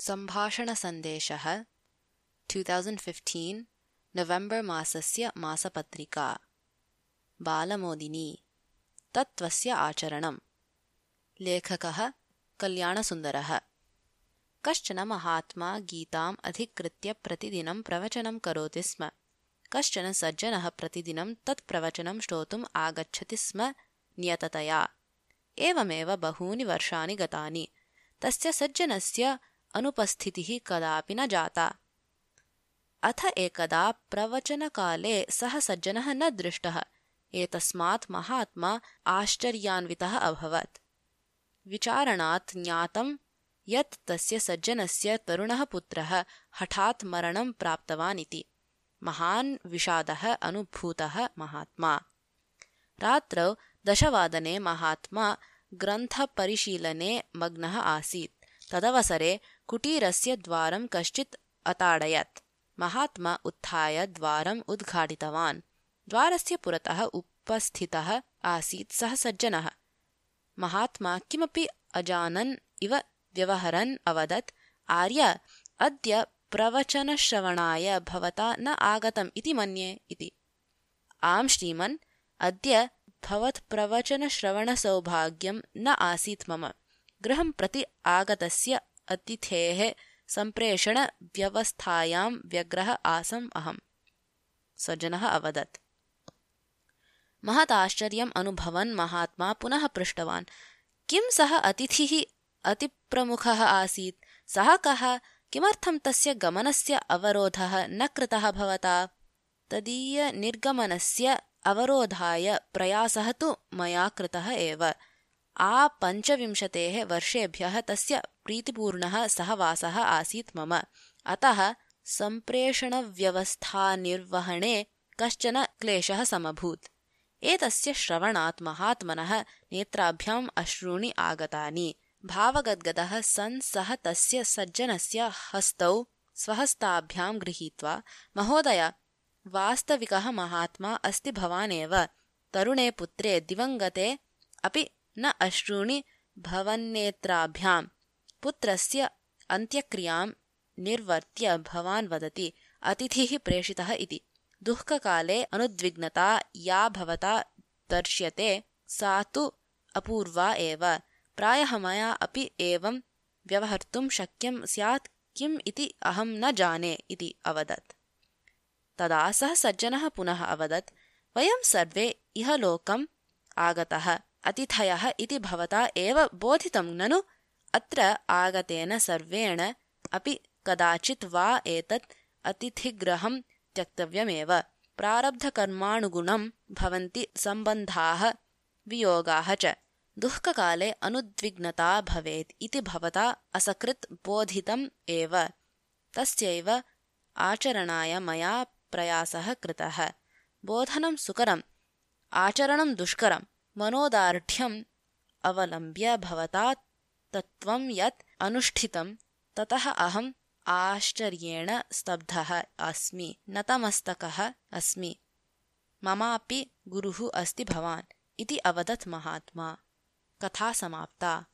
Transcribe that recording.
सम्भाषणसन्देशः two thousand fifteen November मासस्य मासपत्रिका। बालमोदिनी तत्त्वस्य आचरणम्। लेखकः कल्याणसुन्दरः। कश्चन महात्मा गीताम् अधिकृत्य प्रतिदिनं प्रवचनं करोति स्म। कश्चन सज्जनः प्रतिदिनं तत् प्रवचनं श्रोतुम् आगच्छति स्म नियततया। एवमेव बहूनि वर्षाणि गतानि। तस्य सज्जनस्य अनुपस्थितिः कदापि न जाता। अथ एकदा प्रवचनकाले सः सज्जनः न दृष्टः। एतस्मात् महात्मा आश्चर्यान्वितः अभवत्। विचारणात् ज्ञातं यत् तस्य सज्जनस्य तरुणः पुत्रः हठात् मरणं प्राप्तवान् इति। महान् विषादः अनुभूतः महात्मा। रात्रौ दशवादने महात्मा ग्रन्थपरिशीलने मग्नः आसीत् तदवसरे कुटीरस्य द्वारं कश्चित् अताडयत्। महात्मा उत्थाय द्वारम् उद्घाटितवान्। द्वारस्य पुरतः उपस्थितः आसीत् सः सज्जनः महात्मा किमपि अजानन् इव व्यवहरन् अवदत् आर्य अद्य प्रवचनश्रवणाय भवता न आगतम् इति मन्ये इति। आम् श्रीमन् अद्य भवत्प्रवचनश्रवणसौभाग्यं न आसीत् मम गृहं प्रति आगतस्य अतिथेः सम्प्रेषणव्यवस्थायां व्यग्रः आसम् अहम्। सज्जनः अवदत्। महदाश्चर्यम् अनुभवन् महात्मा पुनः पृष्टवान्। किं सः अतिथिः अतिप्रमुखः आसीत्? सः कः? किमर्थं तस्य गमनस्य अवरोधः न कृतः भवता? तदीयनिर्गमनस्य अवरोधाय प्रयासः तु मया कृतः एव आपञ्चविंशतेः वर्षेभ्यः तस्य प्रीतिपूर्णः सहवासः आसीत् मम। अतः सम्प्रेषणव्यवस्थानिर्वहणे कश्चन क्लेशः समभूत्। एतस्य श्रवणात् महात्मनः नेत्राभ्याम् अश्रूणि आगतानि। भावगद्गदः सन् सः तस्य सज्जनस्य हस्तौ स्वहस्ताभ्यां गृहीत्वा महोदय वास्तविकः महात्मा अस्ति भवानेव। तरुणे पुत्रे दिवङ्गते अपि न अश्रूणि भवन्नेत्राभ्याम्। पुत्रस्य अन्त्यक्रियां निर्वर्त्य भवान् वदति अतिथिः प्रेषितः इति। दुःखकाले अनुद्विग्नता या भवता दर्श्यते सा तु अपूर्वा एव। प्रायः मया अपि एवं व्यवहर्तुं शक्यं स्यात् किम् इति अहं न जाने इति अवदत्। तदा सः सज्जनः पुनः अवदत् वयं सर्वे इहलोकम् आगतः अतिथयः इति भवता एव बोधितं ननु? अत्र आगतेन सर्वेण अपि कदाचित् वा एतत् अतिथिगृहं त्यक्तव्यमेव। प्रारब्धकर्मानुगुणं भवन्ति सम्बन्धाः वियोगाः च। दुःखकाले अनुद्विग्नता भवेत् इति भवता असकृत् बोधितम् एव। तस्यैव आचरणाय मया प्रयासः कृतः। बोधनं सुकरम् आचरणं दुष्करम् मनोदार्ढ्यम् अवलम्ब्य भवता तत्त्वं यत् अनुष्ठितं ततः अहम् आश्चर्येण स्तब्धः अस्मि नतमस्तकः अस्मि। ममापि गुरुः अस्ति भवान् इति अवदत् महात्मा। कथा समाप्ता